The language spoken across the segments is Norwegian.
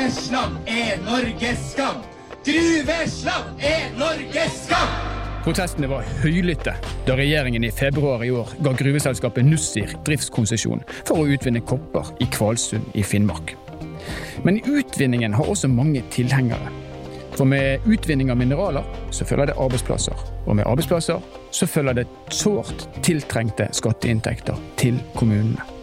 Gruveslam er Norges skam! Gruveslam er Norges skam! Protestene var høylytte da regjeringen i februar i år ga gruveselskapet Nussir driftskonsesjon for å utvinne kopper i Kvalsund i Finnmark. Men utvinningen har også mange tilhengere. For med utvinning av mineraler så følger det arbeidsplasser. Og med arbeidsplasser så følger det sårt tiltrengte skatteinntekter til kommunene.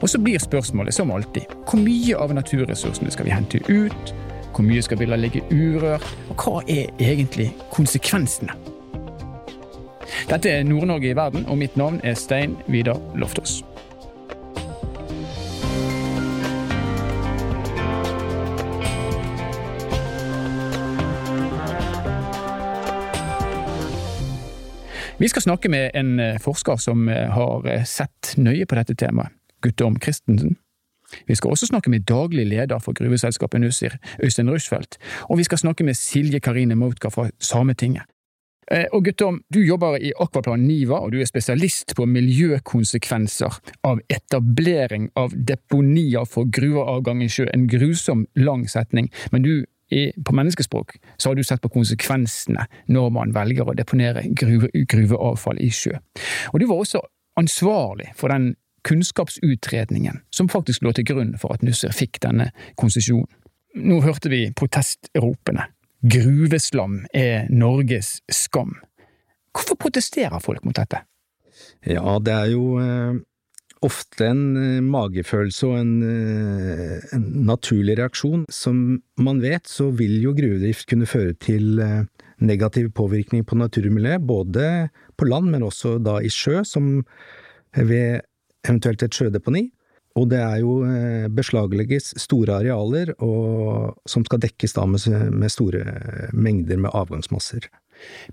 Og så blir spørsmålet som alltid hvor mye av naturressursene skal vi hente ut? Hvor mye skal vi la ligge urørt? Og hva er egentlig konsekvensene? Dette er Nord-Norge i verden, og mitt navn er Stein Vidar Loftaas. Vi skal snakke med en forsker som har sett nøye på dette temaet, Guttorm Christensen. Vi skal også snakke med daglig leder for gruveselskapet Nussir, Øystein Rushfeldt, og vi skal snakke med Silje Karine Mautka fra Sametinget. Og Guttorm, du jobber i Akvaplan Niva, og du er spesialist på miljøkonsekvenser av etablering av deponier for gruveavgang i sjø. En grusom lang setning, men du på menneskespråk så har du sett på konsekvensene når man velger å deponere gruve, gruveavfall i sjø. Og du var også ansvarlig for den kunnskapsutredningen som faktisk lå til grunn for at Nussir fikk denne konsesjonen. Nå hørte vi protestropene. Gruveslam er Norges skam. Hvorfor protesterer folk mot dette? Ja, det er jo eh, ofte en eh, magefølelse og en, eh, en, naturlig reaksjon. Som man vet, så vil jo gruvedrift kunne føre til negativ påvirkning på naturmiljøet, både på land, men også da i sjø, som ved eventuelt et sjødeponi. Og det er jo eh, beslaglegges store arealer og, som skal dekkes da med, med, store mengder med avgangsmasser.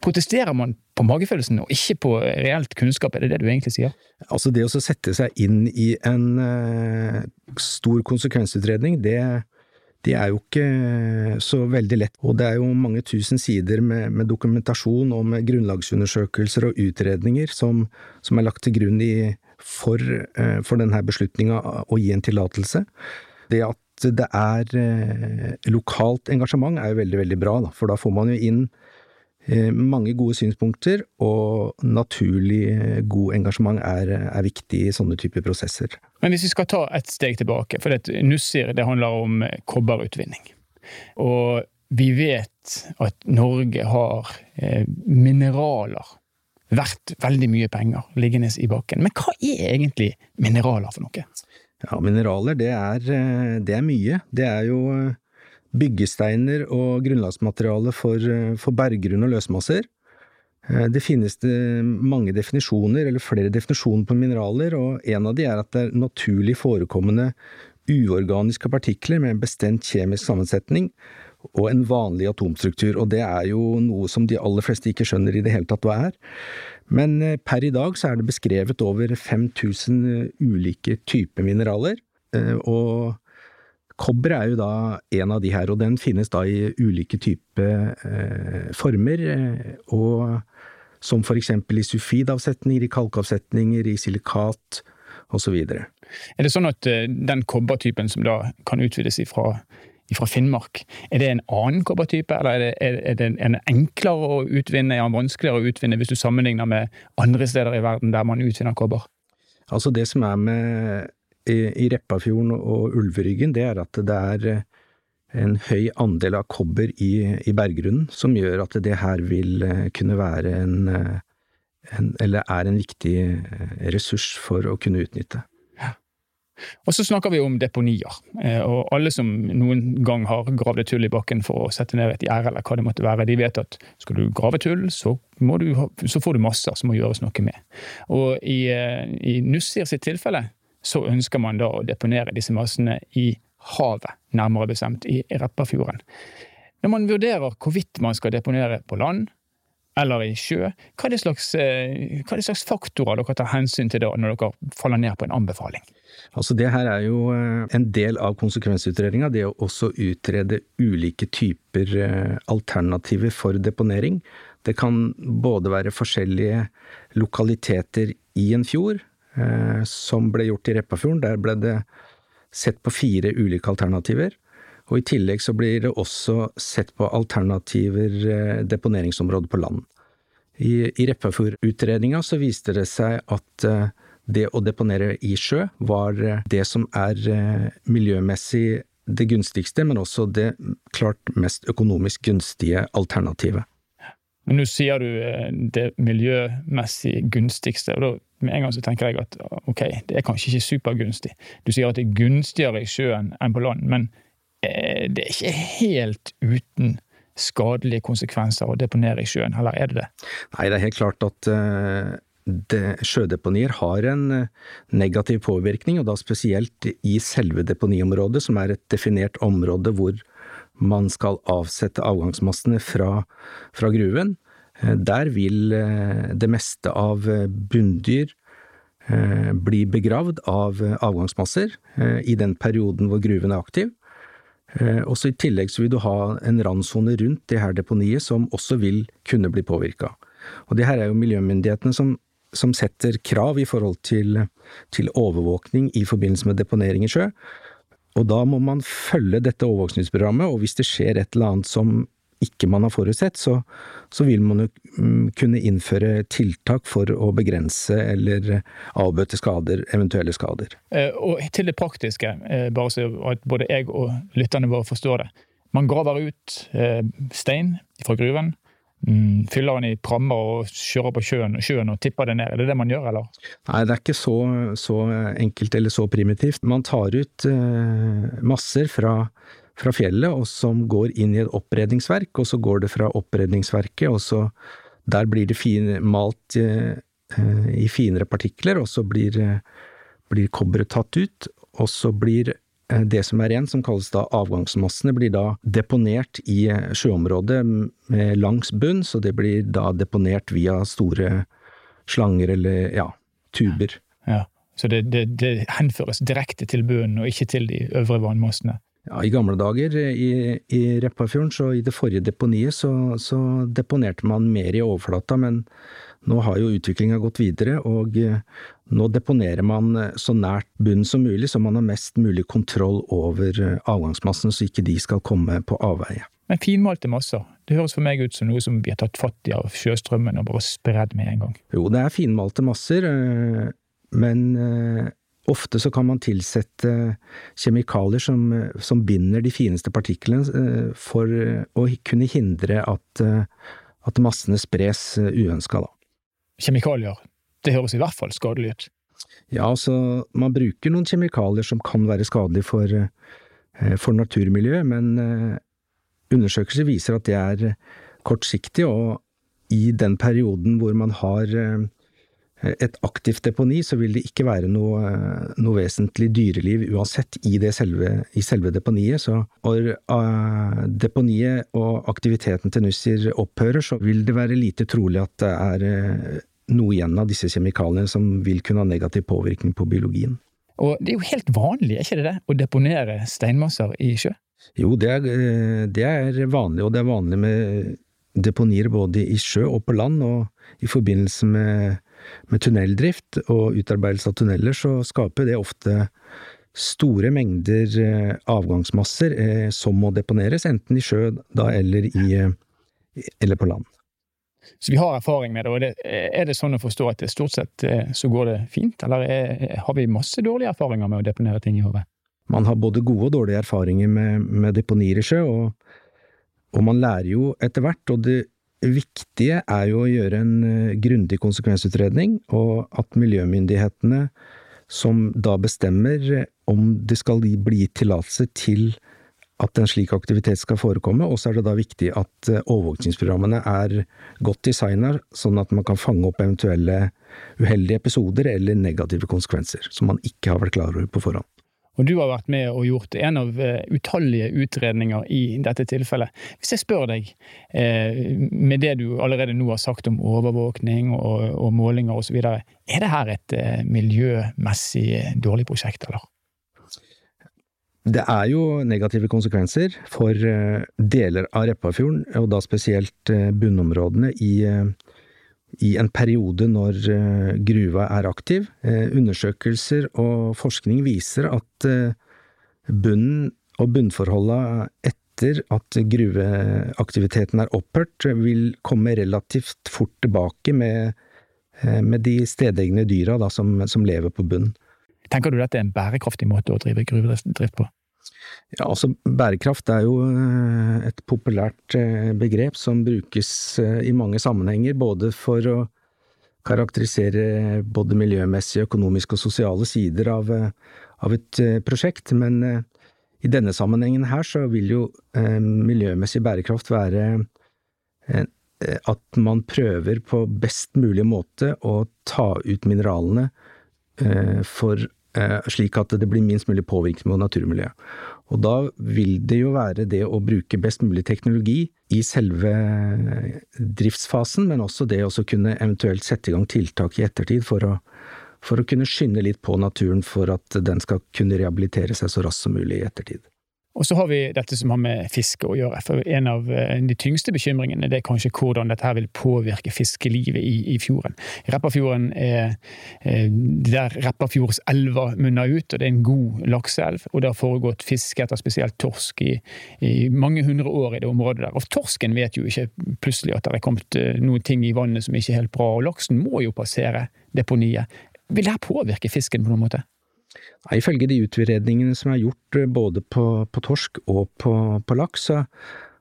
Protesterer man på magefølelsen og ikke på reelt kunnskap, er det det du egentlig sier? Altså det å sette seg inn i en uh, stor konsekvensutredning, det, det, er jo ikke så veldig lett. Og det er jo mange tusen sider med, med dokumentasjon og med grunnlagsundersøkelser og utredninger som, som er lagt til grunn i for, eh, for denne beslutninga å gi en tillatelse. Det at det er eh, lokalt engasjement er jo veldig, veldig bra, da, for da får man jo inn eh, mange gode synspunkter, og naturlig god engasjement er, er, viktig i sånne typer prosesser. Men hvis vi skal ta et steg tilbake, for det Nussir det handler om kobberutvinning. Og vi vet at Norge har mineraler verdt veldig mye penger liggende i bakken. Men hva er egentlig mineraler for noe? Ja, mineraler det er, eh, det er mye. Det er jo eh, byggesteiner og grunnlagsmateriale for, eh, for berggrunn og løsmasser. Det finnes mange definisjoner, eller flere definisjoner på mineraler, og en av de er at det er naturlig forekommende uorganiske partikler med en bestemt kjemisk sammensetning og en vanlig atomstruktur, og det er jo noe som de aller fleste ikke skjønner i det hele tatt hva er. Men eh, per i dag så er det beskrevet over 5000 eh, ulike typer mineraler, eh, og kobber er jo da en av de her, og den finnes da i ulike typer former, og som for eksempel i sulfidavsetninger, i kalkavsetninger, i silikat osv. Er det sånn at den kobbertypen som da kan utvides ifra fra Finnmark. Er det en annen kobbertype, eller er det, er det en enklere å utvinne, den vanskeligere å utvinne hvis du sammenligner med andre steder i verden der man utvinner kobber? Altså Det som er med i, i Repparfjorden og Ulveryggen, det er at det er eh, en høy andel av kobber i, i berggrunnen, som gjør at det her vil eh, kunne være en, eh, en Eller er en viktig ressurs for å kunne utnytte. Og så snakker vi om deponier. Eh, og alle som noen gang har gravd et hull i bakken for å sette ned et gjerde, eller hva det måtte være, de vet at skal du grave et hull, så, du så får du masser som må gjøres noe med. Og i, eh, i Nussir sitt tilfelle så ønsker man da å deponere disse massene i havet, nærmere bestemt i Repparfjorden. Når man vurderer hvorvidt man skal deponere på land, eller i sjø, hva er det slags, eh, hva er det slags faktorer dere tar hensyn til når dere faller ned på en anbefaling? Altså Det her er jo eh, en del av konsekvensutredninga, det å også utrede ulike typer eh, alternativer for deponering. Det kan både være forskjellige lokaliteter i en fjord, som ble gjort i Repparfjorden. Der ble det sett på fire ulike alternativer. Og i tillegg så blir det også sett på alternativer deponeringsområder på land. I, i Repparfjord-utredninga så viste det seg at det å deponere i sjø var det som er miljømessig det gunstigste, men også det klart mest økonomisk gunstige alternativet. Men nå sier du det miljømessig gunstigste, og da med en gang så tenker jeg at ok, det er kanskje ikke supergunstig. Du sier at det er gunstigere i sjøen enn på land, men det er ikke helt uten skadelige konsekvenser å deponere i sjøen, eller er det det? Nei, det er helt klart at det, sjødeponier har en negativ påvirkning, og da spesielt i selve deponiområdet, som er et definert område hvor man skal avsette avgangsmassene fra, fra gruven. Der vil det meste av bunndyr bli begravd av avgangsmasser i den perioden hvor gruven er aktiv. Også I tillegg vil du ha en randsone rundt det her deponiet som også vil kunne bli påvirka. Og det her er jo miljømyndighetene som, som setter krav i forhold til, til, overvåkning i forbindelse med deponering i sjø. Og da må man følge dette overvåkningsprogrammet, og hvis det skjer et eller annet som ikke man har forutsett, så, så, vil man jo kunne innføre tiltak for å begrense eller avbøte skader, eventuelle skader. Og til det praktiske, bare så at både jeg og lytterne våre forstår det. Man graver ut stein fra gruven, fyller den i prammer og kjører på sjøen, sjøen, og tipper det ned. Er det det man gjør, eller? Nei, det er ikke så, så enkelt eller så primitivt. Man tar ut masser fra fra fjellet, og som går inn i et oppredningsverk, og så går det fra oppredningsverket, og så Der blir det fin, malt eh, i finere partikler, og så blir, blir kobberet tatt ut, og så blir det som er igjen, som kalles da avgangsmassene, blir da deponert i sjøområdet langs bunn, så det blir da deponert via store slanger eller ja, tuber. Ja, Så det, det, det henføres direkte til bunnen, og ikke til de øvre vannmassene? Ja, I gamle dager i, i Repparfjorden, så i det forrige deponiet, så, så, deponerte man mer i overflata, men nå har jo utviklinga gått videre, og eh, nå deponerer man eh, så nært bunnen som mulig, så man har mest mulig kontroll over eh, avgangsmassen, så ikke de skal komme på avveie. Men finmalte masser, det høres for meg ut som noe som vi har tatt fatt i av sjøstrømmen og bare spredd med en gang? Jo, det er finmalte masser, men Ofte så kan man tilsette kjemikalier som, som binder de fineste partiklene eh, for å kunne hindre at, eh, at massene spres eh, uønska. Kjemikalier, det høres i hvert fall skadelig ut? Ja, altså man bruker noen kjemikalier som kan være skadelige for, for naturmiljøet, men undersøkelser viser at det er kortsiktig, og i den perioden hvor man har et aktivt deponi, så vil det ikke være noe, noe vesentlig dyreliv uansett i, selve, i selve, deponiet. Så når uh, deponiet og aktiviteten til Nussir opphører, så vil det være lite trolig at det er uh, noe igjen av disse kjemikaliene som vil kunne ha negativ påvirkning på biologien. Og det er jo helt vanlig, er ikke det det, å deponere steinmasser i sjø? Jo, det er, eh, det er vanlig, og det er vanlig med deponier både i sjø og på land, og i forbindelse med med tunneldrift og utarbeidelse av tunneler, så skaper det ofte store mengder eh, avgangsmasser eh, som må deponeres, enten i sjø da eller, i, eh, eller på land. Så vi har erfaring med det, og det, er det sånn å forstå at det stort sett så går det fint, eller er, har vi masse dårlige erfaringer med å deponere ting i havet? Man har både gode og dårlige erfaringer med, med deponier i sjø, og, og man lærer jo etter hvert, og det viktige er jo å gjøre en eh, grundig konsekvensutredning, og at miljømyndighetene, som da bestemmer om det skal bli gitt tillatelse til at en slik aktivitet skal forekomme, og så er det da viktig at eh, overvåkningsprogrammene er godt designa, sånn at man kan fange opp eventuelle uheldige episoder eller negative konsekvenser, som man ikke har vært klar over på forhånd. Og du har vært med og gjort en av eh, utallige utredninger i dette tilfellet. Hvis jeg spør deg, eh, med det du allerede nå har sagt om overvåkning og, og målinger osv., er det her et eh, miljømessig dårlig prosjekt, eller? Det er jo negative konsekvenser for deler av Repparfjorden, og da spesielt bunnområdene i i en periode når eh, gruva er aktiv. Eh, undersøkelser og forskning viser at eh, bunnen og bunnforholdene etter at gruveaktiviteten er opphørt, vil komme relativt fort tilbake med, med de stedegne dyra da, som, som, lever på bunn. Tenker du dette er en bærekraftig måte å drive gruvedrift på? Ja, altså Bærekraft er jo eh, et populært eh, begrep som brukes i mange sammenhenger, både for å karakterisere både miljømessige, økonomiske og sosiale sider av, av et prosjekt, men i denne sammenhengen her så vil jo eh, miljømessig bærekraft være eh, at man prøver på best mulig måte å ta ut mineralene eh, for, eh, slik at det blir minst mulig påvirkning på naturmiljøet. Og da vil det jo være det å bruke best mulig teknologi i selve driftsfasen, men også det å kunne eventuelt sette i gang tiltak i ettertid for å for å kunne skynde litt på naturen for at den skal kunne rehabilitere seg så raskt som mulig i ettertid. Og så har vi dette som har med fiske å gjøre. for En av eh, de tyngste bekymringene det er kanskje hvordan dette her vil påvirke fiskelivet i, i fjorden. Repparfjorden er er der Repparfjordselva munner ut, og det er en god lakseelv. Og det har foregått fiske etter spesielt torsk i, i, mange hundre år i det området der. Og torsken vet jo ikke plutselig at det er kommet eh, noen ting i vannet som ikke er helt bra, og laksen må jo passere deponiet. Vil det påvirke fisken på noen måte? Nei, Ifølge de utredningene som er gjort eh, både på, på torsk og på, på laks, så,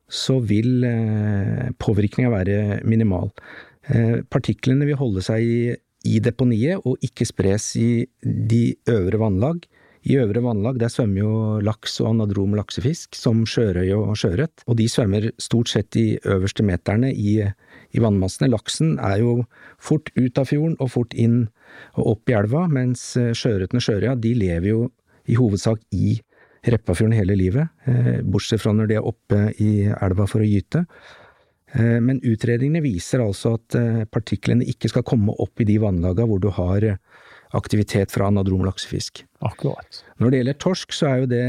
så vil eh, påvirkninga være minimal. Eh, partiklene vil holde seg i, i, deponiet og ikke spres i de øvre vannlag. I øvre vannlag der svømmer jo laks og anadrom laksefisk, som sjørøy og sjøørret, og de svømmer stort sett de øverste meterne i, i vannmassene. Laksen er jo fort ut av fjorden og fort inn og opp i elva, mens sjøørreten og sjørøya lever jo i hovedsak i Reppafjorden hele livet, eh, bortsett fra når de er oppe i elva for å gyte. Eh, men utredningene viser altså at partiklene ikke skal komme opp i de vannlagene hvor du har aktivitet fra anadrom laksefisk. Akkurat. Når det gjelder torsk, så er jo det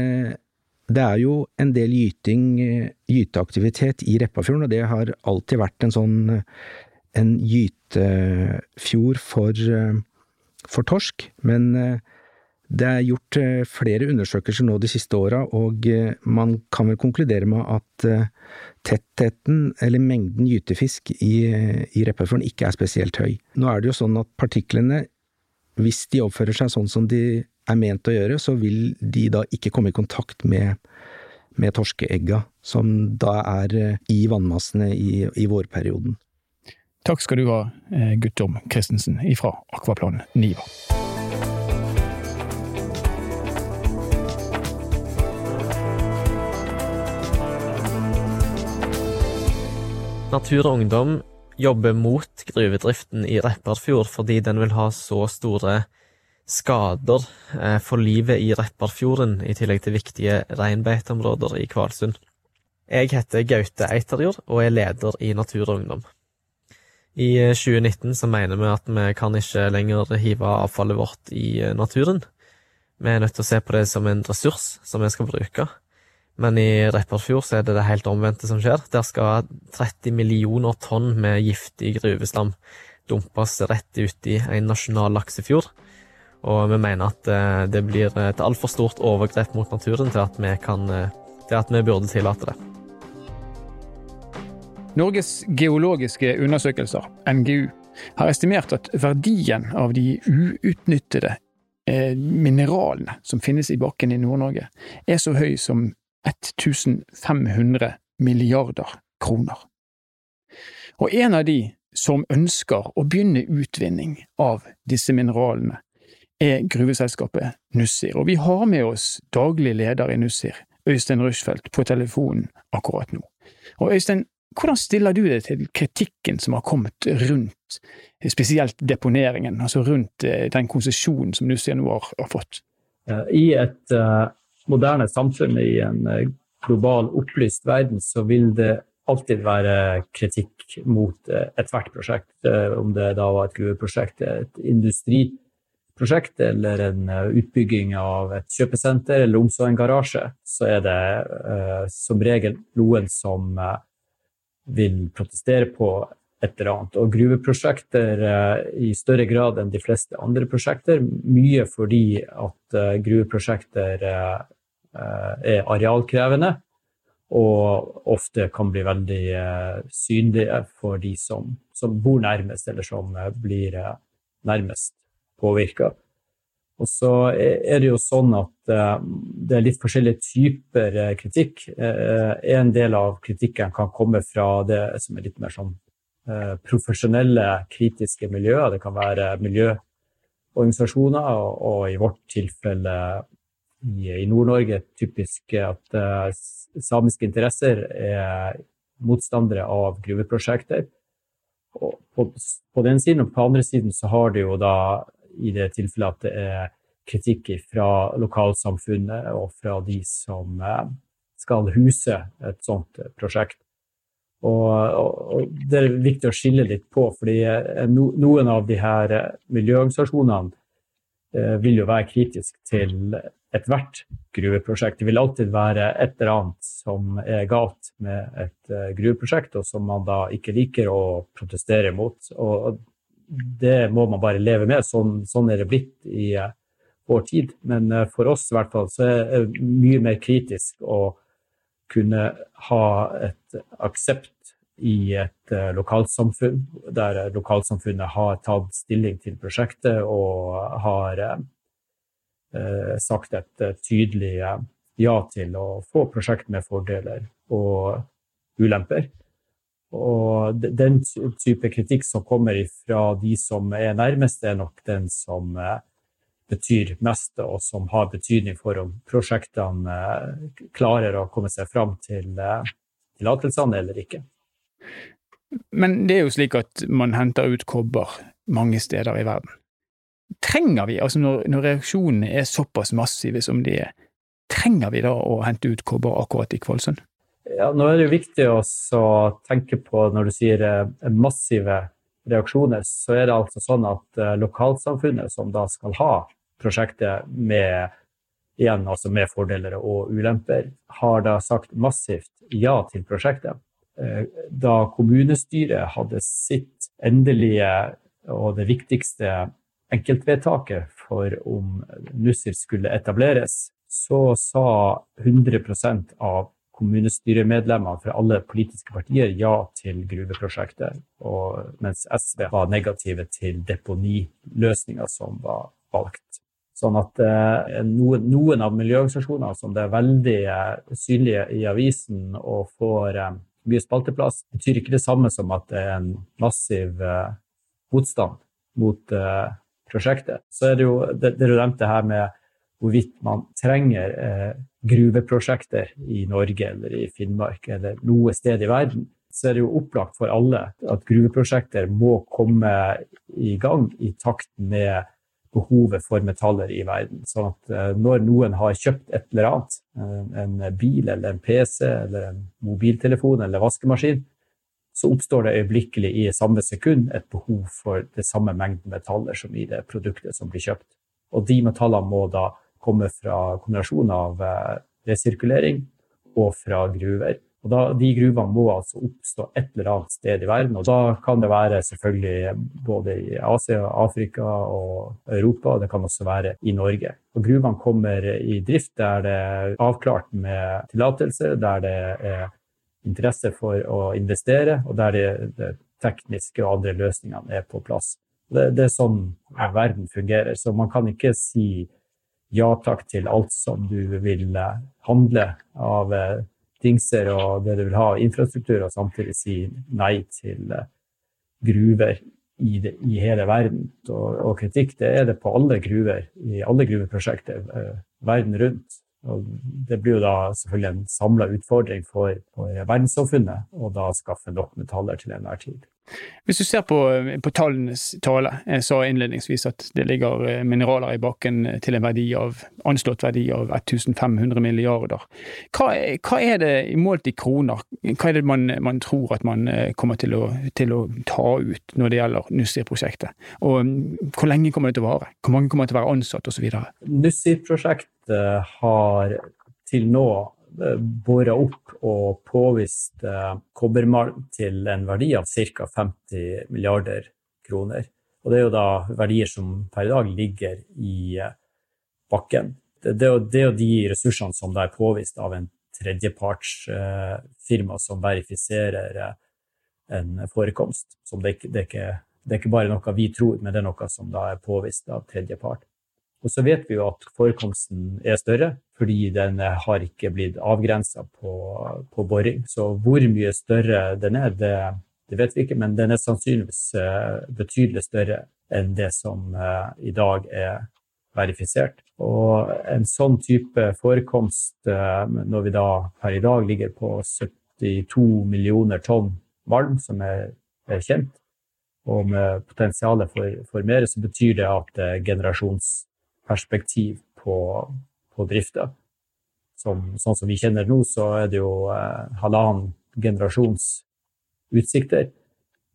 det er jo en del gyting, gyteaktivitet i Repparfjorden, og det har alltid vært en sånn en gytefjord for, for torsk. Men det er gjort flere undersøkelser nå de siste åra, og man kan vel konkludere med at tettheten, eller mengden gytefisk i, i Repparfjorden, ikke er spesielt høy. Nå er det jo sånn at partiklene, hvis de oppfører seg sånn som de er ment å gjøre, så vil de da ikke komme i kontakt med, med torskeegga, som da er i vannmassene i, i vårperioden. Takk skal du ha, eh, Guttorm Christensen ifra Akvaplan Niva. Natur og Ungdom jobber mot gruvedriften i Repparfjord fordi den vil ha så store skader eh, for livet i Repparfjorden, i tillegg til viktige reinbeiteområder i Kvalsund. Jeg heter Gaute Eiterjord og er leder i Natur og Ungdom. I 2019 så mener vi at vi kan ikke lenger hive avfallet vårt i eh, naturen. Vi er nødt til å se på det som en ressurs som vi skal bruke. Men i Repparfjord så er det det helt omvendte som skjer. Der skal 30 millioner tonn med giftig gruveslam dumpes rett ut i en nasjonal laksefjord. Og vi mener at eh, det blir et altfor stort overgrep mot naturen til at vi, kan, eh, til at vi burde tillate det. Norges geologiske undersøkelser, NGU, har estimert at verdien av de uutnyttede eh, mineralene som finnes i bakken i Nord-Norge, er så høy som 1500 milliarder kroner. Og en av de som ønsker å begynne utvinning av disse mineralene, er gruveselskapet Nussir. Og vi har med oss daglig leder i Nussir, Øystein Rushfeldt, på telefonen akkurat nå. Og Øystein, hvordan stiller du deg til kritikken som har kommet rundt spesielt deponeringen, altså rundt eh, den konsesjonen som Nussir nå har, har, fått? I et uh, moderne samfunn, i en uh, global, opplyst verden, så vil det alltid være kritikk mot uh, ethvert prosjekt. om det da var et gruveprosjekt, et industriprosjekt eller en eh, utbygging av et kjøpesenter eller om så en garasje, så er det som regel noen som vil protestere på et eller annet. Og gruveprosjekter i større grad enn de fleste andre prosjekter, mye fordi at gruveprosjekter er arealkrevende og ofte kan bli veldig synlige for de som, som bor nærmest, eller som blir nærmest påvirka. Og så er det jo sånn at det er litt forskjellige typer kritikk. En del av kritikken kan komme fra det som er litt mer sånn profesjonelle, kritiske miljøer. Det kan være miljøorganisasjoner, og i vårt tilfelle i, Nord-Norge typisk at samiske interesser er motstandere av gruveprosjekter. Og på, på den siden, og på andre siden så har det jo da i det tilfellet at det er kritikk fra lokalsamfunnet og fra de som eh, skal huse et sånt prosjekt. Og, og, Det er viktig å skille litt på, fordi eh, no, noen av de her eh, miljøorganisasjonene eh, vil jo være kritisk til ethvert gruveprosjekt. Det vil alltid være et eller annet som er galt med et uh, gruveprosjekt, og som man da ikke liker å protestere mot. Og det må man bare leve med. Sånn, sånn er det blitt i uh, vår tid. Men uh, for oss i hvert fall så er det mye mer kritisk å kunne ha et aksept i et lokalsamfunn, der lokalsamfunnet har tatt stilling til prosjektet og har sagt et tydelig ja til å få prosjekt med fordeler og ulemper. Og den type kritikk som kommer fra de som er nærmest, er nok den som eh, betyr mest, og som har betydning for om prosjektene eh, klarer å komme seg fram til eh, tillatelsene eller ikke. Men det er jo slik at man henter ut kobber mange steder i verden. Trenger vi, altså når, når reaksjonene er såpass massive som de er, trenger vi da å hente ut kobber akkurat i Kvalsund? Ja, nå er det jo viktig å tenke på når du sier eh, massive reaksjoner, så er det altså sånn at eh, lokalsamfunnet som da skal ha prosjektet med igjen altså med fordeler og ulemper, har da sagt massivt ja til prosjektet. Eh, da kommunestyret hadde sitt endelige og det viktigste enkeltvedtaket for om Nussir skulle etableres, så sa 100% av kommunestyremedlemmer fra alle politiske partier ja til gruveprosjektet, mens SV var negative til deponiløsninga som var valgt. Sånn at eh, noen, av miljøorganisasjonene som det er veldig eh, synlige i avisen og får eh, mye spalteplass, betyr ikke det samme som at det er en massiv motstand mot prosjektet. Så er det jo det, du nevnte her med hvorvidt man trenger eh, gruveprosjekter i Norge eller i Finnmark eller noe sted i verden, så er det jo opplagt for alle at gruveprosjekter må komme i gang i takt med behovet for metaller i verden. Sånn at eh, når noen har kjøpt et eller annet, eh, en bil eller en PC eller en mobiltelefon eller vaskemaskin, så oppstår det øyeblikkelig i samme sekund et behov for det samme mengden metaller som i det produktet som blir kjøpt. Og de metallene må da komme fra kombinasjonen av eh, resirkulering og fra gruver. Og da, De gruvene må altså oppstå et eller annet sted i verden. og Da kan det være selvfølgelig både i Asia, Afrika og Europa, og det kan også være i Norge. Og Gruvene kommer i drift der det er avklart med tillatelse, der det er interesse for å investere, og der det, de tekniske og andre løsningene er på plass. Det, det er sånn verden fungerer. Så man kan ikke si ja takk til alt som du vil eh, handle av eh, dingser og det du vil ha av infrastruktur, og samtidig si nei til eh, gruver i, det, i hele verden. Og, og, kritikk det er det på alle gruver, i alle gruveprosjekter verden rundt. Og det blir jo da selvfølgelig en samla utfordring for, for verdenssamfunnet å da skaffe nok metaller til enhver tid. Hvis du ser på, på, tallenes tale, jeg sa innledningsvis at det ligger eh, mineraler i bakken til en verdi av, anslått verdi av 1500 milliarder. Hva, hva er det målt i kroner, hva er det man, man tror at man eh, kommer til å, til å, ta ut når det gjelder Nussir-prosjektet? Og mm, hvor lenge kommer det til å vare? Hvor mange kommer til å være ansatt osv.? Nussir-prosjektet har til nå Eh, bora opp og påvist eh, kobbermalm til en verdi av ca. 50 milliarder kroner. Og det er jo da verdier som per i dag ligger i eh, bakken. Det er jo de ressursene som er påvist av en tredjepartsfirma som verifiserer en forekomst. Det, det, er ikke, det er ikke bare noe vi tror, men det er noe som da er påvist av tredjepart. Og så vet vi jo at forekomsten er større, fordi den har ikke blitt avgrensa på, på, boring. Så hvor mye større den er, det, det, vet vi ikke, men den er sannsynligvis eh, betydelig større enn det som eh, i dag er verifisert. Og en sånn type forekomst, eh, når vi da per i dag ligger på 72 millioner tonn malm som er, er kjent, og med potensialet for, for mer, så betyr det at generasjons perspektiv på, på drifta. Som, sånn som vi kjenner nå, så er det jo eh, halvannen generasjons utsikter.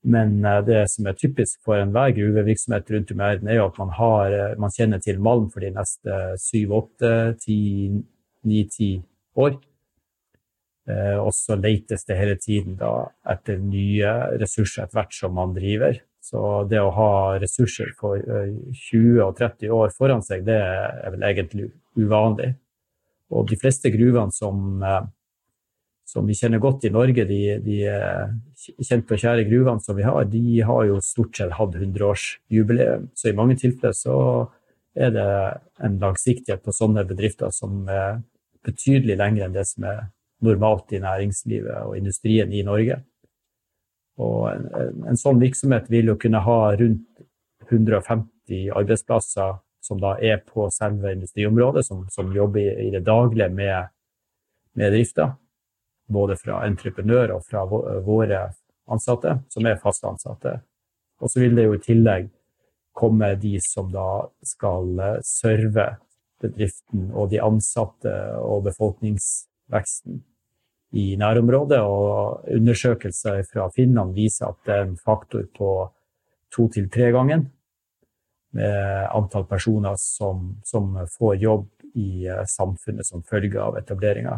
Men eh, det som er typisk for enhver gruvevirksomhet rundt om i verden, er jo at man, har, eh, man kjenner til malm for de neste syv, åtte, ti, ni, ti år. Eh, og så letes det hele tiden da, etter nye ressurser etter hvert som man driver. Så det å ha ressurser for 20 og 30 år foran seg, det er vel egentlig uvanlig. Og de fleste gruvene som, som vi kjenner godt i Norge, de, de kjente og kjære gruvene som vi har, de har jo stort sett hatt 100-årsjubileum. Så i mange tilfeller så er det en langsiktighet på sånne bedrifter som er betydelig lengre enn det som er normalt i næringslivet og industrien i Norge. Og en, en, sånn virksomhet vil jo kunne ha rundt 150 arbeidsplasser som da er på selve industriområdet, som, som jobber i, det daglige med, med drifta. Både fra entreprenører og fra våre ansatte, som er fast ansatte. Og så vil det jo i tillegg komme de som da skal eh, serve bedriften og de ansatte og befolkningsveksten i nærområdet, og undersøkelser fra Finland viser at det er en faktor på to til tre gangen med antall personer som, som får jobb i eh, samfunnet som følge av etableringa.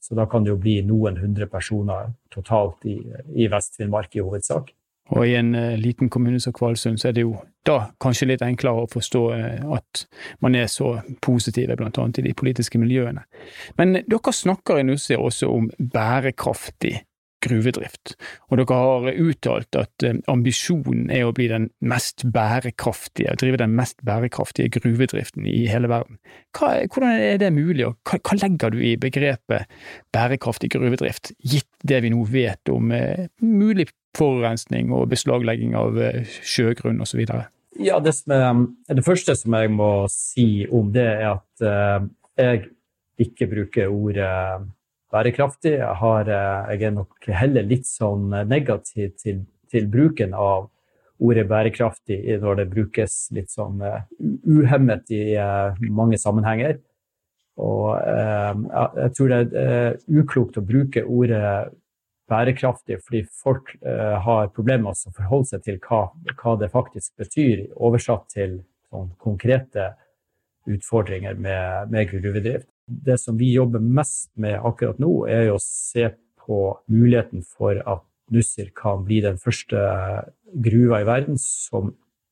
Så da kan det jo bli noen hundre personer totalt i, i Vest-Finnmark i hovedsak. Og i en uh, liten kommune som Kvalsund, så er det jo da kanskje litt enklere å forstå uh, at man er så positive, blant annet i de politiske miljøene. Men dere snakker i Nussir også om bærekraftig gruvedrift, og dere har uttalt at uh, ambisjonen er å bli den mest bærekraftige, drive den mest bærekraftige gruvedriften i hele verden. Hva, hvordan er det mulig, og hva, hva, legger du i begrepet bærekraftig gruvedrift, gitt det vi nå vet om mulig forurensning og beslaglegging av eh, sjøgrunn osv.? Ja, det, er, det, første som jeg må si om det, er at uh, jeg ikke bruker ordet bærekraftig. Jeg, har, uh, jeg, er nok heller litt sånn negativ til, til, bruken av ordet bærekraftig når det brukes litt sånn uh, uhemmet i mange sammenhenger. Og jeg tror det er uklokt å bruke ordet bærekraftig, fordi folk eh, har problemer med å forholde seg til hva, hva, det faktisk betyr, oversatt til sånn, konkrete utfordringer med, med gruvedrift. Det som vi jobber mest med akkurat nå, er å se på muligheten for at Nussir kan bli den første gruva i verden som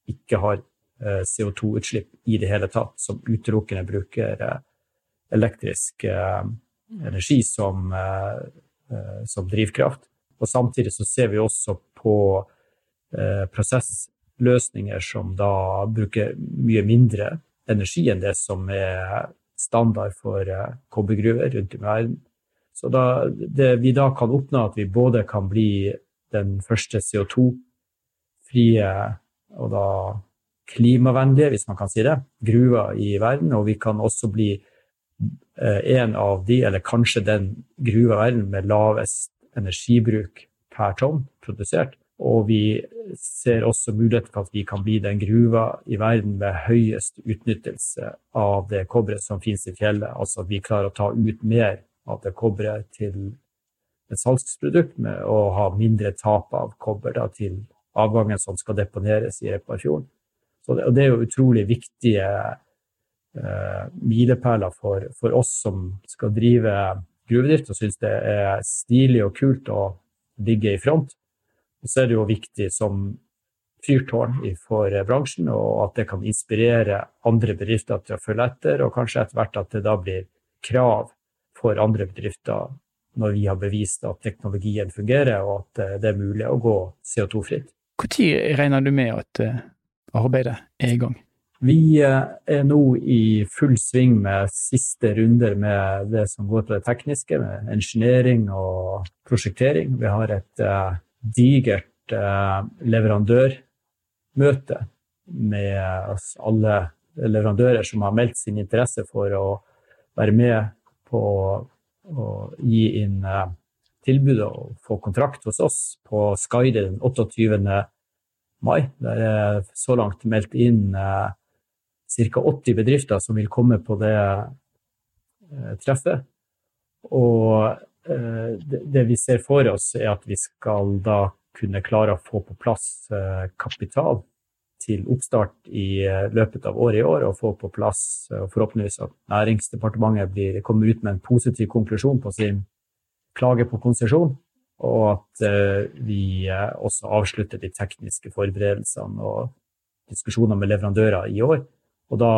ikke har eh, CO2-utslipp i det hele tatt, som utelukkende bruker eh, elektrisk energi som Eh, som drivkraft. Og samtidig så ser vi også på eh, prosessløsninger som da bruker mye mindre energi enn det som er standard for eh, kobbergruver rundt i verden. Så da, det vi da kan oppnå, at vi både kan bli den første CO2-frie og da klimavennlige, hvis man kan si det, gruva i verden, og vi kan også bli Eh, en av de, eller kanskje den gruva i verden med lavest energibruk per tonn produsert. Og vi ser også muligheter for at vi kan bli den gruva i verden med høyest utnyttelse av det kobberet som finnes i fjellet. Altså at vi klarer å ta ut mer av det kobberet til et salgsprodukt med å ha mindre tap av kobber da, til avgangen som skal deponeres i Repparfjorden. Og det er jo utrolig viktige eh, milepæler for, for, oss som skal drive gruvedrift og syns det er stilig og kult å ligge i front. Og så er det jo viktig som fyrtårn for bransjen, og at det kan inspirere andre bedrifter til å følge etter, og kanskje etter hvert at det da blir krav for andre bedrifter når vi har bevist at teknologien fungerer, og at eh, det er mulig å gå CO2-fritt. Når regner du med at eh, arbeidet er i gang? Vi eh, er nå i full sving med siste runder med det som går på det tekniske, med engineering og prosjektering. Vi har et uh, digert uh, leverandørmøte med alle leverandører som har meldt sin interesse for å være med på å gi inn tilbud og få kontrakt hos oss på Skyde den 28. mai. Der er så langt meldt inn ca. 80 bedrifter som vil komme på det uh, treffet. Og uh, det, vi ser for oss, er at vi skal da kunne klare å få på plass kapital til oppstart i eh, løpet av året i år, og få på plass forhåpentligvis at Næringsdepartementet blir, kommer ut med en positiv konklusjon på sin klage på konsesjon, og at vi også avslutter de tekniske forberedelsene og diskusjoner med leverandører i år. Og da,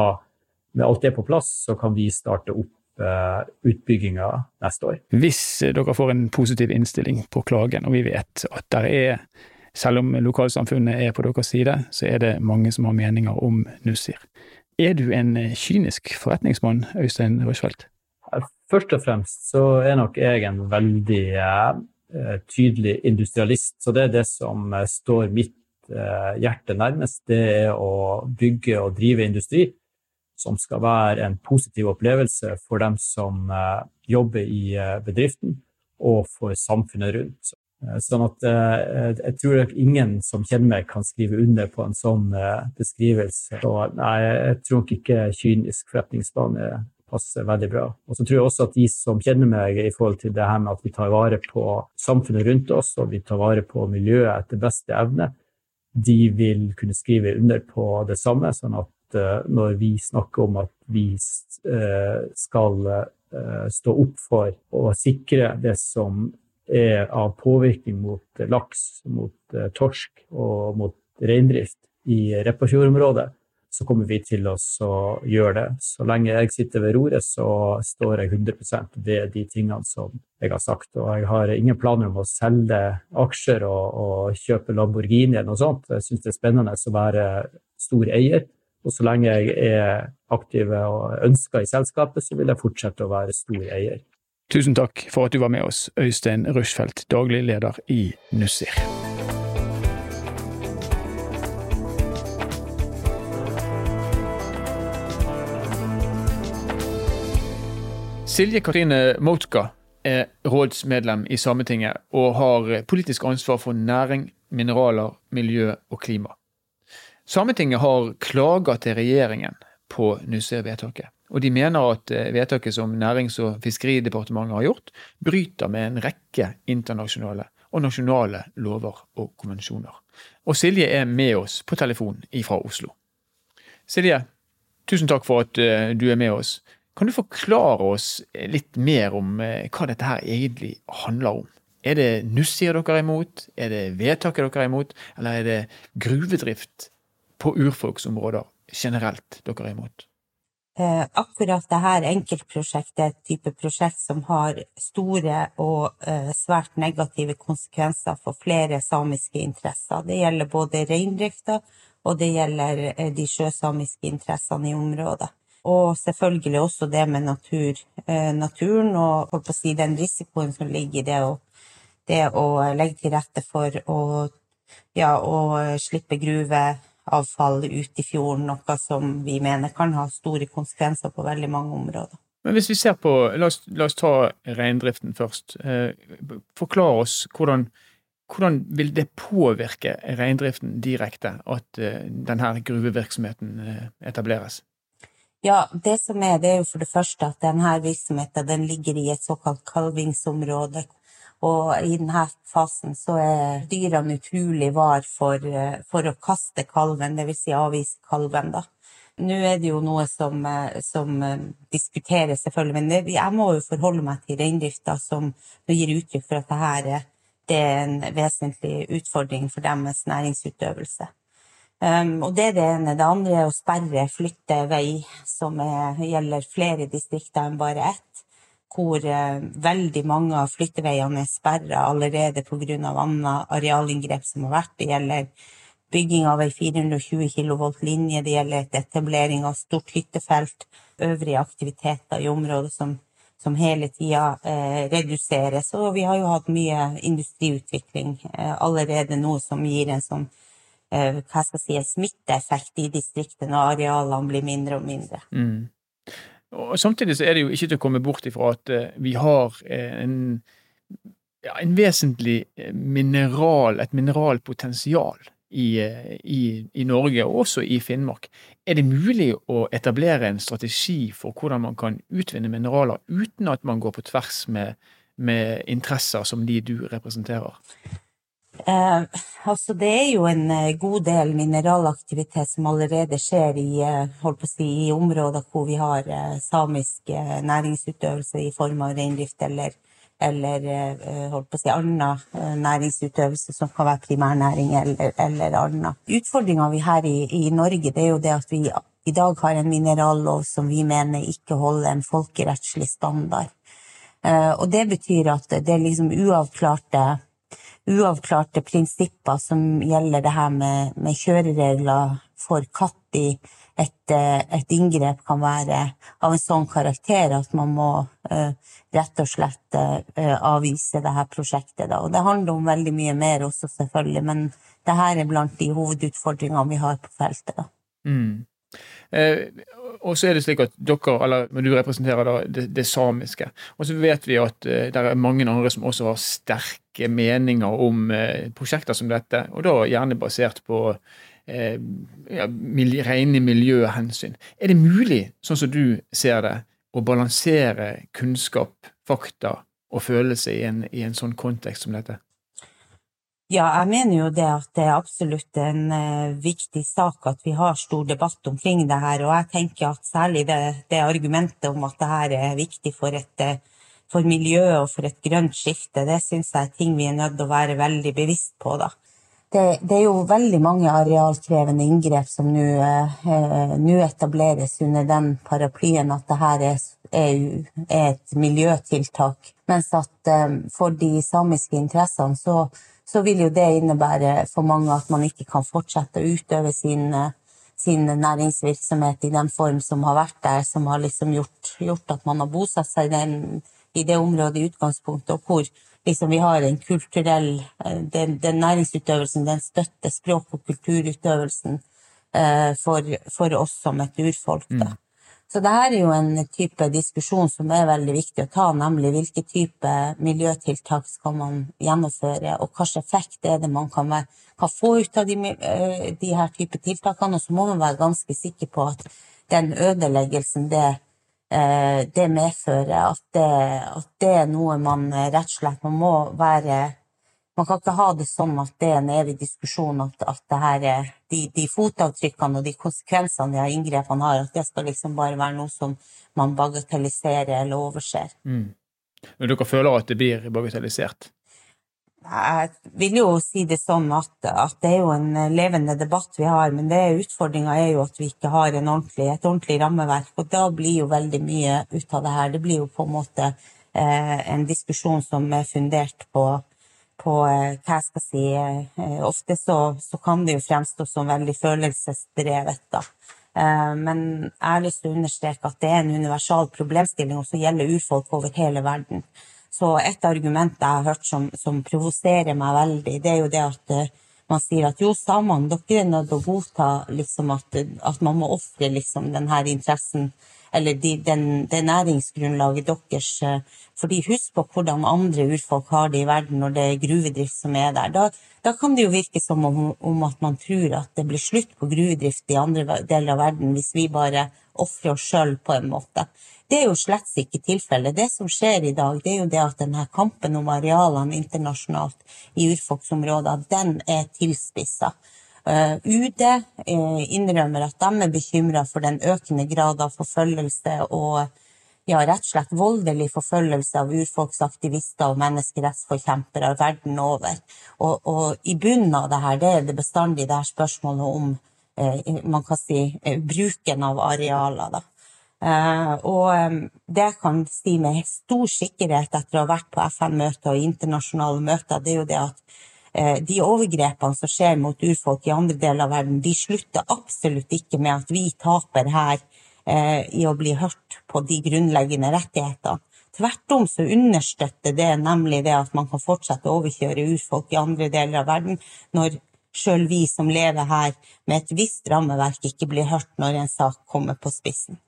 med alt det på plass, så kan vi starte opp uh, utbygginga neste år. Hvis dere får en positiv innstilling på klagen, og vi vet at der er selv om lokalsamfunnet er på deres side, så er det mange som har meninger om Nussir. Er du en kynisk forretningsmann, Øystein Rushfeldt? Først og fremst så er nok jeg en veldig eh, tydelig industrialist. Så det er det som eh, står mitt eh, hjerte nærmest. Det er å bygge og drive industri som skal være en positiv opplevelse for dem som eh, jobber i eh, bedriften, og for samfunnet rundt. Eh, sånn at eh, jeg tror at ingen som kjenner meg, kan skrive under på en sånn eh, beskrivelse. Så nei, jeg tror nok ikke kynisk forretningsbane passer veldig bra. Og så tror jeg også at de som kjenner meg i forhold til det her med at vi tar vare på samfunnet rundt oss, og vi tar vare på miljøet etter beste evne, de vil kunne skrive under på det samme. sånn at når vi snakker om at vi skal stå opp for å sikre det som er av påvirkning mot laks, mot eh, torsk og mot reindrift i Repparfjordområdet, så kommer vi til å gjøre det. Så lenge jeg sitter ved roret, så står jeg 100% ved de tingene som jeg har sagt. Og jeg har ingen planer om å selge aksjer og, og kjøpe Lamborghini eller noe sånt. Jeg syns det er spennende å være stor eier. Og så lenge jeg er aktiv og ønska i selskapet, så vil jeg fortsette å være stor eier. Tusen takk for at du var med oss, Øystein Rushfeldt, daglig leder i Nussir. Silje Katrine Moutka er rådsmedlem i Sametinget og har politisk ansvar for næring, mineraler, miljø og klima. Sametinget har klaga til regjeringen på Nussir-vedtaket og de mener at eh, vedtaket som Nærings- og fiskeridepartementet har gjort, bryter med en rekke internasjonale og nasjonale lover og konvensjoner. Og Silje er med oss på telefon fra Oslo. Silje, tusen takk for at eh, du er med oss. Kan du forklare oss litt mer om eh, hva dette her egentlig handler om? Er det Nussir dere er imot, er det vedtaket dere er imot, eller er det gruvedrift på urfolksområder generelt dere er imot? Eh, akkurat dette enkeltprosjektet er et type prosjekt som har store og eh, svært negative konsekvenser for flere samiske interesser. Det gjelder både reindrifta, og det gjelder eh, de sjøsamiske interessene i området. Og selvfølgelig også det med natur, naturen og holdt på å si, den risikoen som ligger i det å, det å legge til rette for å, ja, å slippe gruveavfall ut i fjorden, noe som vi mener kan ha store konsekvenser på veldig mange områder. Men hvis vi ser på, La oss, la oss ta reindriften først. Eh, forklar oss hvordan, hvordan vil det påvirke reindriften direkte at eh, denne gruvevirksomheten eh, etableres? Ja, Det som er, det er jo for det første at denne virksomheten den ligger i et såkalt kalvingsområde, og i denne fasen så er dyrene utrolig var for, for å kaste kalven, dvs. Si avvise kalven, da. Nå er det jo noe som, som diskuteres, selvfølgelig, men jeg må jo forholde meg til reindrifta, som gir uttrykk for at dette det er en vesentlig utfordring for deres næringsutøvelse. Um, og det er det ene. Det andre er å sperre flyttevei, som er, gjelder flere distrikter enn bare ett. Hvor uh, veldig mange av flytteveiene er sperra allerede pga. annet arealinngrep som har vært. Det gjelder bygging av ei 420 kV-linje, det gjelder etablering av stort hyttefelt, øvrige aktiviteter i området som, som hele tida eh, reduseres. Og vi har jo hatt mye industriutvikling eh, allerede nå som gir en sånn hva skal jeg si, en smitteeffekt i distriktet og arealene blir mindre og mindre. Mm. Og Samtidig så er det jo ikke til å komme bort ifra at eh, vi har eh, en, ja, en vesentlig eh, mineral, et mineralpotensial i, i, i, Norge, og også i Finnmark. Er det mulig å etablere en strategi for hvordan man kan utvinne mineraler uten at man går på tvers med, med interesser som de du representerer? Eh, altså det er jo en eh, god del mineralaktivitet som allerede skjer i, eh, si, i områder hvor vi har eh, samisk næringsutøvelse i form av reindrift eller eller si annen næringsutøvelse som kan være primærnæring eller, eller annen. Utfordringa vi har i, i, Norge, det er jo det at vi i dag har en minerallov som vi mener ikke holder en folkerettslig standard. Og det betyr at det liksom uavklarte, uavklarte prinsipper som gjelder det her med, med kjøreregler for katt i et, eh, et, inngrep kan være av en sånn karakter at man må uh, rett og slett uh, avvise her prosjektet. Da. Og det handler om veldig mye mer også, selvfølgelig, men det her er blant de hovedutfordringene vi har på feltet. Da. Mm. Eh, og så er det slik at dere, eller du representerer det, det samiske. Og så vet vi at eh, det er mange andre som også har sterke meninger om eh, prosjekter som dette, og da gjerne basert på eh, ja, rene miljøhensyn. Er det mulig, sånn som du ser det, å balansere kunnskap, fakta og følelse i en, i en sånn kontekst som dette? Ja, jeg mener jo det at det er absolutt en eh, viktig sak at vi har stor debatt omkring det her. Og jeg tenker at særlig det, det argumentet om at det her er viktig for, et, uh, for miljøet og for et grønt skifte, det syns jeg er ting vi er nødt til å være veldig bevisst på. da det, det, er jo veldig mange arealkrevende inngrep som nå eh, etableres under den paraplyen at det her er, er, er et miljøtiltak. Mens at eh, for de samiske interessene så, så, vil jo det innebære for mange at man ikke kan fortsette å utøve sin, sin næringsvirksomhet i den form som har vært der, som har liksom gjort, gjort at man har bosatt seg den, i det området i utgangspunktet, og hvor liksom vi har en kulturell eh, Den, den næringsutøvelsen, den støtter språk- og kulturutøvelsen eh, for, for, oss som et urfolk. Da. Mm. Så det her er jo en type diskusjon som er veldig viktig å ta, nemlig hvilke type miljøtiltak skal man gjennomføre, og hvilken effekt er det man kan, være, kan få ut av de, eh, de her type tiltakene. Og så må man være ganske sikker på at den ødeleggelsen det Eh, det medfører at det, at det, er noe man eh, rett og slett Man må være Man kan ikke ha det sånn at det er en evig diskusjon at, at det her er de, de, fotavtrykkene og de konsekvensene de her inngrepene har, at det skal liksom bare være noe som man bagatelliserer eller overser. Mm. Men dere føler at det blir bagatellisert? Jeg vil jo si det sånn at, at, det er jo en levende debatt vi har, men utfordringa er jo at vi ikke har ordentlig, et ordentlig rammeverk. Og da blir jo veldig mye ut av det her. Det blir jo på en måte eh, en diskusjon som er fundert på, på eh, hva jeg skal si eh, Ofte så, så, kan det jo fremstå som veldig følelsesdrevet, da. Eh, men jeg har lyst til å understreke at det er en universal problemstilling som gjelder urfolk over hele verden. Så et argument jeg har hørt som, som provoserer meg veldig, det er jo det at man sier at jo, samene, dere er nødt til å godta liksom, at, at, man må ofre liksom, denne interessen eller de, den, det næringsgrunnlaget deres. Uh, fordi husk på hvordan andre urfolk har det i verden når det er gruvedrift som er der. Da, da kan det jo virke som om, om, at man tror at det blir slutt på gruvedrift i andre deler av verden hvis vi bare ofrer oss sjøl på en måte. Det er jo slett ikke tilfellet. Det som skjer i dag, det er jo det at denne kampen om arealene internasjonalt i urfolksområder, den er tilspissa. Eh, UD uh, innrømmer at de er bekymra for den økende grad av forfølgelse og, ja, rett og slett voldelig forfølgelse av urfolksaktivister og menneskerettsforkjempere verden over. Og, og, i bunnen av det her, det er det bestandig det her spørsmålet om eh, man kan si, eh, bruken av arealer. da. Uh, og det jeg kan si med stor sikkerhet etter å ha vært på FN-møter og internasjonale møter, det er jo det at de overgrepene som skjer mot urfolk i andre deler av verden, de slutter absolutt ikke med at vi taper her uh, i å bli hørt på de grunnleggende rettighetene. Tvert om så understøtter det nemlig det at man kan fortsette å overkjøre urfolk i andre deler av verden, når sjøl vi som lever her med et visst rammeverk, ikke blir hørt når en sak kommer på spissen.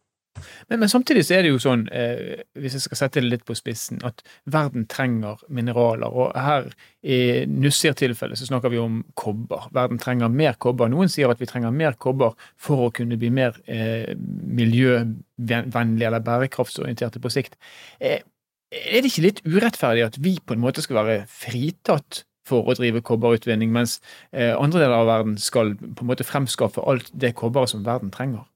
Men, men, samtidig så er det jo sånn, eh, hvis jeg skal sette det litt på spissen, at verden trenger mineraler. Og her i Nussir-tilfellet så snakker vi om kobber. Verden trenger mer kobber. Noen sier at vi trenger mer kobber for å kunne bli mer eh, miljøvennlige eller bærekraftsorienterte på sikt. Eh, er det ikke litt urettferdig at vi på en måte skal være fritatt for å drive kobberutvinning, mens eh, andre deler av verden skal på en måte fremskaffe alt det kobberet som verden trenger?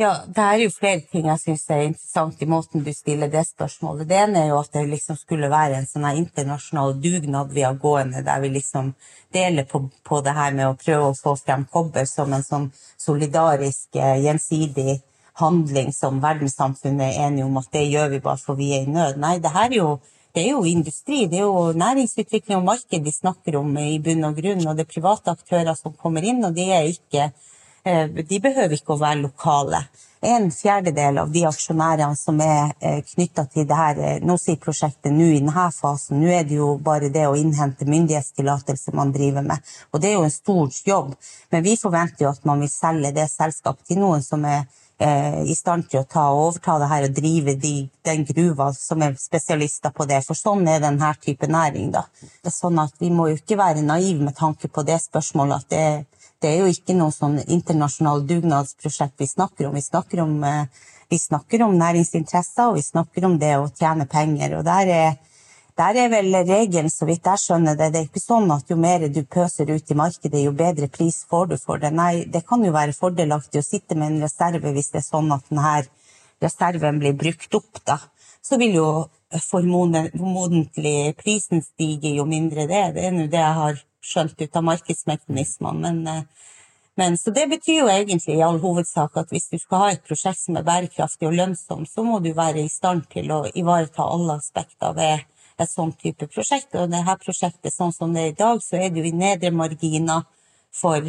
Ja, det er jo flere ting jeg syns er interessant i måten du stiller det spørsmålet. Det ene er jo at det liksom skulle være en sånn internasjonal dugnad vi har gående, der vi liksom deler på, på, det her med å prøve å få frem kobber som en sånn solidarisk, eh, gjensidig handling som verdenssamfunnet er enige om at det gjør vi bare for vi er i nød. Nei, det her er jo det er jo industri, det er jo næringsutvikling og marked vi snakker om i bunn og grunn, og det er private aktører som kommer inn, og de er ikke de behøver ikke å være lokale. En fjerdedel av de aksjonærene som er eh, knytta til det her nå NOSI-prosjektet nå i denne fasen, nå er det jo bare det å innhente myndighetstillatelse man driver med. Og det er jo en stor jobb. Men vi forventer jo at man vil selge det selskapet til noen som er i stand til å ta overta det her og drive de, den gruva som er spesialister på det. For sånn er denne type næring. da. Det er sånn at Vi må jo ikke være naive med tanke på det spørsmålet at det er det er jo ikke noe sånn internasjonalt dugnadsprosjekt vi snakker om. Vi snakker om, eh, vi snakker om næringsinteresser, og vi snakker om det å tjene penger. Og der er, der er vel regelen, så vidt jeg skjønner det. Det er ikke sånn at jo mer du pøser ut i markedet, jo bedre pris får du for det. Nei, det kan jo være fordelaktig å sitte med en reserve hvis det er sånn at denne reserven blir brukt opp, da. Så vil jo formodentlig prisen stige jo mindre det. Det er nå det jeg har skjønt ut av markedsmekanismene. Men, eh, men, så det betyr jo egentlig i all hovedsak at hvis du skal ha et prosjekt som er bærekraftig og lønnsomt, så må du være i stand til å ivareta alle aspekter ved et sånt type prosjekt. Og dette prosjektet, sånn som det er i dag, så er jo i nedre marginer for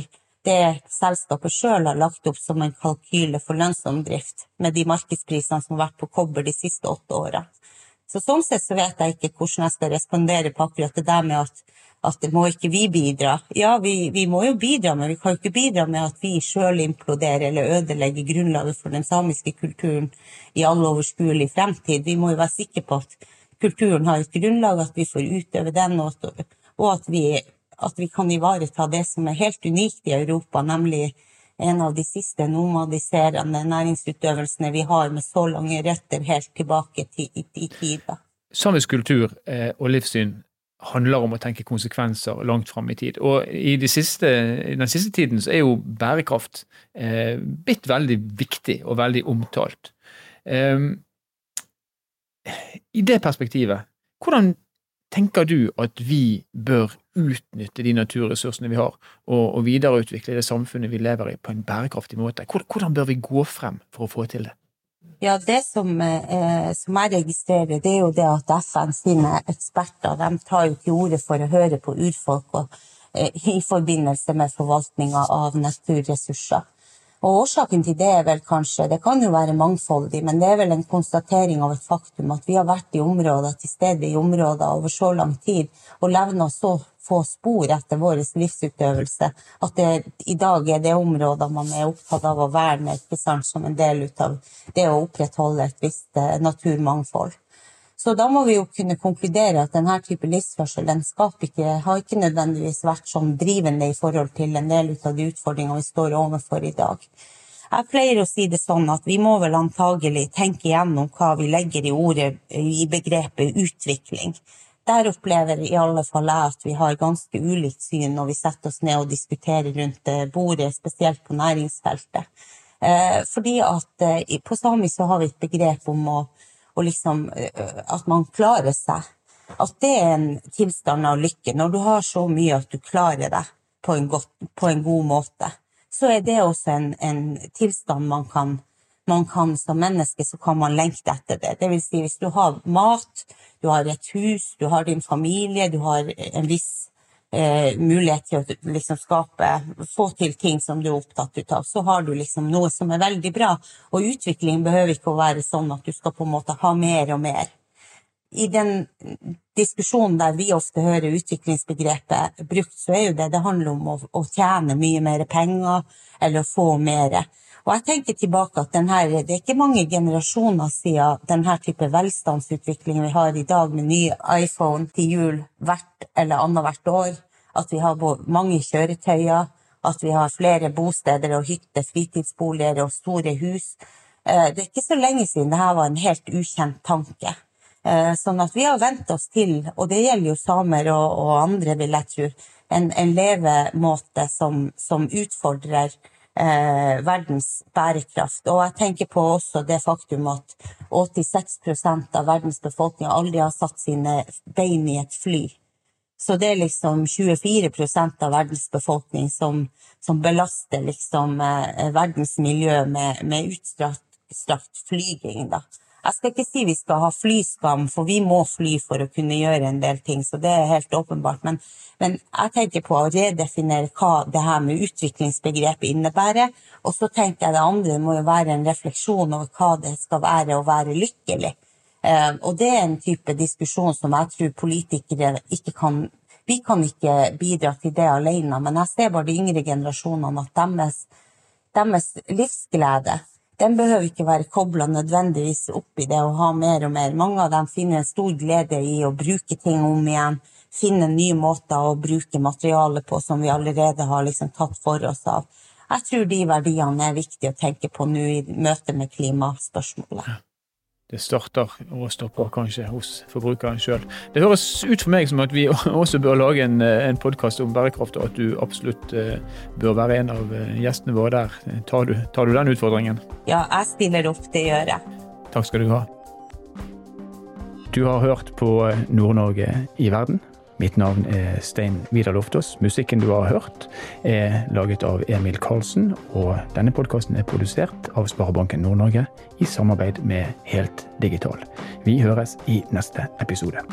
det selskapet sjøl har lagt opp som en kalkyle for lønnsom drift, med de markedsprisene som har vært på kobber de siste åtte åra. Så sånn sett så vet jeg ikke hvordan jeg skal respondere på akkurat det der med at at det må ikke vi bidra. Ja, vi, vi, må jo bidra, men vi kan jo ikke bidra med at vi sjøl imploderer eller ødelegger grunnlaget for den samiske kulturen i all overskuelig fremtid. Vi må jo være sikre på at kulturen har et grunnlag, at vi får utøve den, og at, og at, vi, at vi kan ivareta det som er helt unikt i Europa, nemlig en av de siste nomadiserende næringsutøvelsene vi har med så lange røtter helt tilbake til, i, i tida. Samisk kultur eh, og livssyn handler om å tenke konsekvenser langt fram i tid. Og i, de siste, den siste tiden så er jo bærekraft eh, blitt veldig viktig og veldig omtalt. Eh, I det perspektivet, hvordan tenker du at vi bør utnytte de naturressursene vi har, og, og videreutvikle det samfunnet vi lever i, på en bærekraftig måte? Hvordan bør vi gå frem for å få til det? Ja, Det som, eh, som, jeg registrerer, det er jo det at FN sine eksperter de tar jo til orde for å høre på urfolk og, eh, i forbindelse med forvaltninga av naturressurser. Og Årsaken til det er vel kanskje, det kan jo være mangfoldig, men det er vel en konstatering av et faktum at vi har vært i områder, til stede i områder over så lang tid og levna så få spor etter vår livsutøvelse. At det, i dag er det områder man er opptatt av å verne ikke sant, som en del av det å opprettholde et visst eh, naturmangfold. Så da må vi jo kunne konkludere at denne type livsførsel den ikke, har ikke nødvendigvis vært sånn drivende i forhold til en del av de utfordringene vi står overfor i dag. Jeg pleier å si det sånn at vi må vel antagelig tenke igjennom hva vi legger i ordet i begrepet utvikling der opplever i alle fall jeg at vi har ganske ulikt syn når vi setter oss ned og diskuterer rundt bordet, spesielt på næringsfeltet. Eh, fordi at eh, på samisk så har vi et begrep om å, å liksom, at man klarer seg. At det er en tilstand av lykke. Når du har så mye at du klarer deg på en, godt, på en god måte, så er det også en, en tilstand man kan, man kan som menneske så kan man lengte etter det. Det vil si hvis du har mat, du har et hus, du har din familie, du har en viss eh, mulighet til å liksom skape, få til ting som du er opptatt av, så har du liksom noe som er veldig bra. Og utvikling behøver ikke å være sånn at du skal på en måte ha mer og mer. I den diskusjonen der vi ofte hører utviklingsbegrepet brukt, så er jo det det handler om å, å tjene mye mer penger eller å få mer. Og jeg tenker tilbake at denne, Det er ikke mange generasjoner siden denne type velstandsutvikling vi har i dag, med ny iPhone til jul hvert eller annethvert år, at vi har mange kjøretøyer, at vi har flere bosteder og hytter, fritidsboliger og store hus. Eh, det er ikke så lenge siden dette var en helt ukjent tanke. Eh, sånn at vi har vent oss til, og det gjelder jo samer og, og andre, vil jeg tro, en, en levemåte som, som utfordrer eh, verdens bærekraft. Og jeg tenker på også det faktum at 86% av verdens befolkning aldri har satt sine bein i et fly. Så det er liksom 24% av verdens befolkning som, som belaster liksom eh, verdens miljø med, med utstrakt flyging. da. Jeg skal ikke si vi skal ha flyskam, for vi må fly for å kunne gjøre en del ting, så det er helt åpenbart. Men, men jeg tenker på å redefinere hva det her med utviklingsbegrepet innebærer. Og så tenker jeg det andre må jo være en refleksjon over hva det skal være å være lykkelig. Eh, og det er en type diskusjon som jeg tror politikere ikke kan Vi kan ikke bidra til det alene, men jeg ser bare de yngre generasjonene at deres, deres livsglede den behøver ikke være kobla nødvendigvis opp i det å ha mer og mer. Mange av dem finner en stor glede i å bruke ting om igjen, finne nye måter å bruke materialet på som vi allerede har liksom tatt for oss av. Jeg tror de verdiene er viktige å tenke på nå i møte med klimaspørsmålet det starter og stopper kanskje hos forbrukeren sjøl. Det høres ut for meg som at vi også bør lage en, en podkast om bærekraft, og at du absolutt uh, bør være en av eh, gjestene våre der. Tar du, tar du den utfordringen? Ja, jeg stiller opp. Det gjør jeg. Takk skal du ha. Du har hørt på Nord-Norge i verden. Mitt navn er Stein Vidar Loftaas. Musikken du har hørt, er laget av Emil Karlsen, og denne podkasten er produsert av Sparebanken Nord-Norge i samarbeid med Helt Digital. Vi høres i neste episode.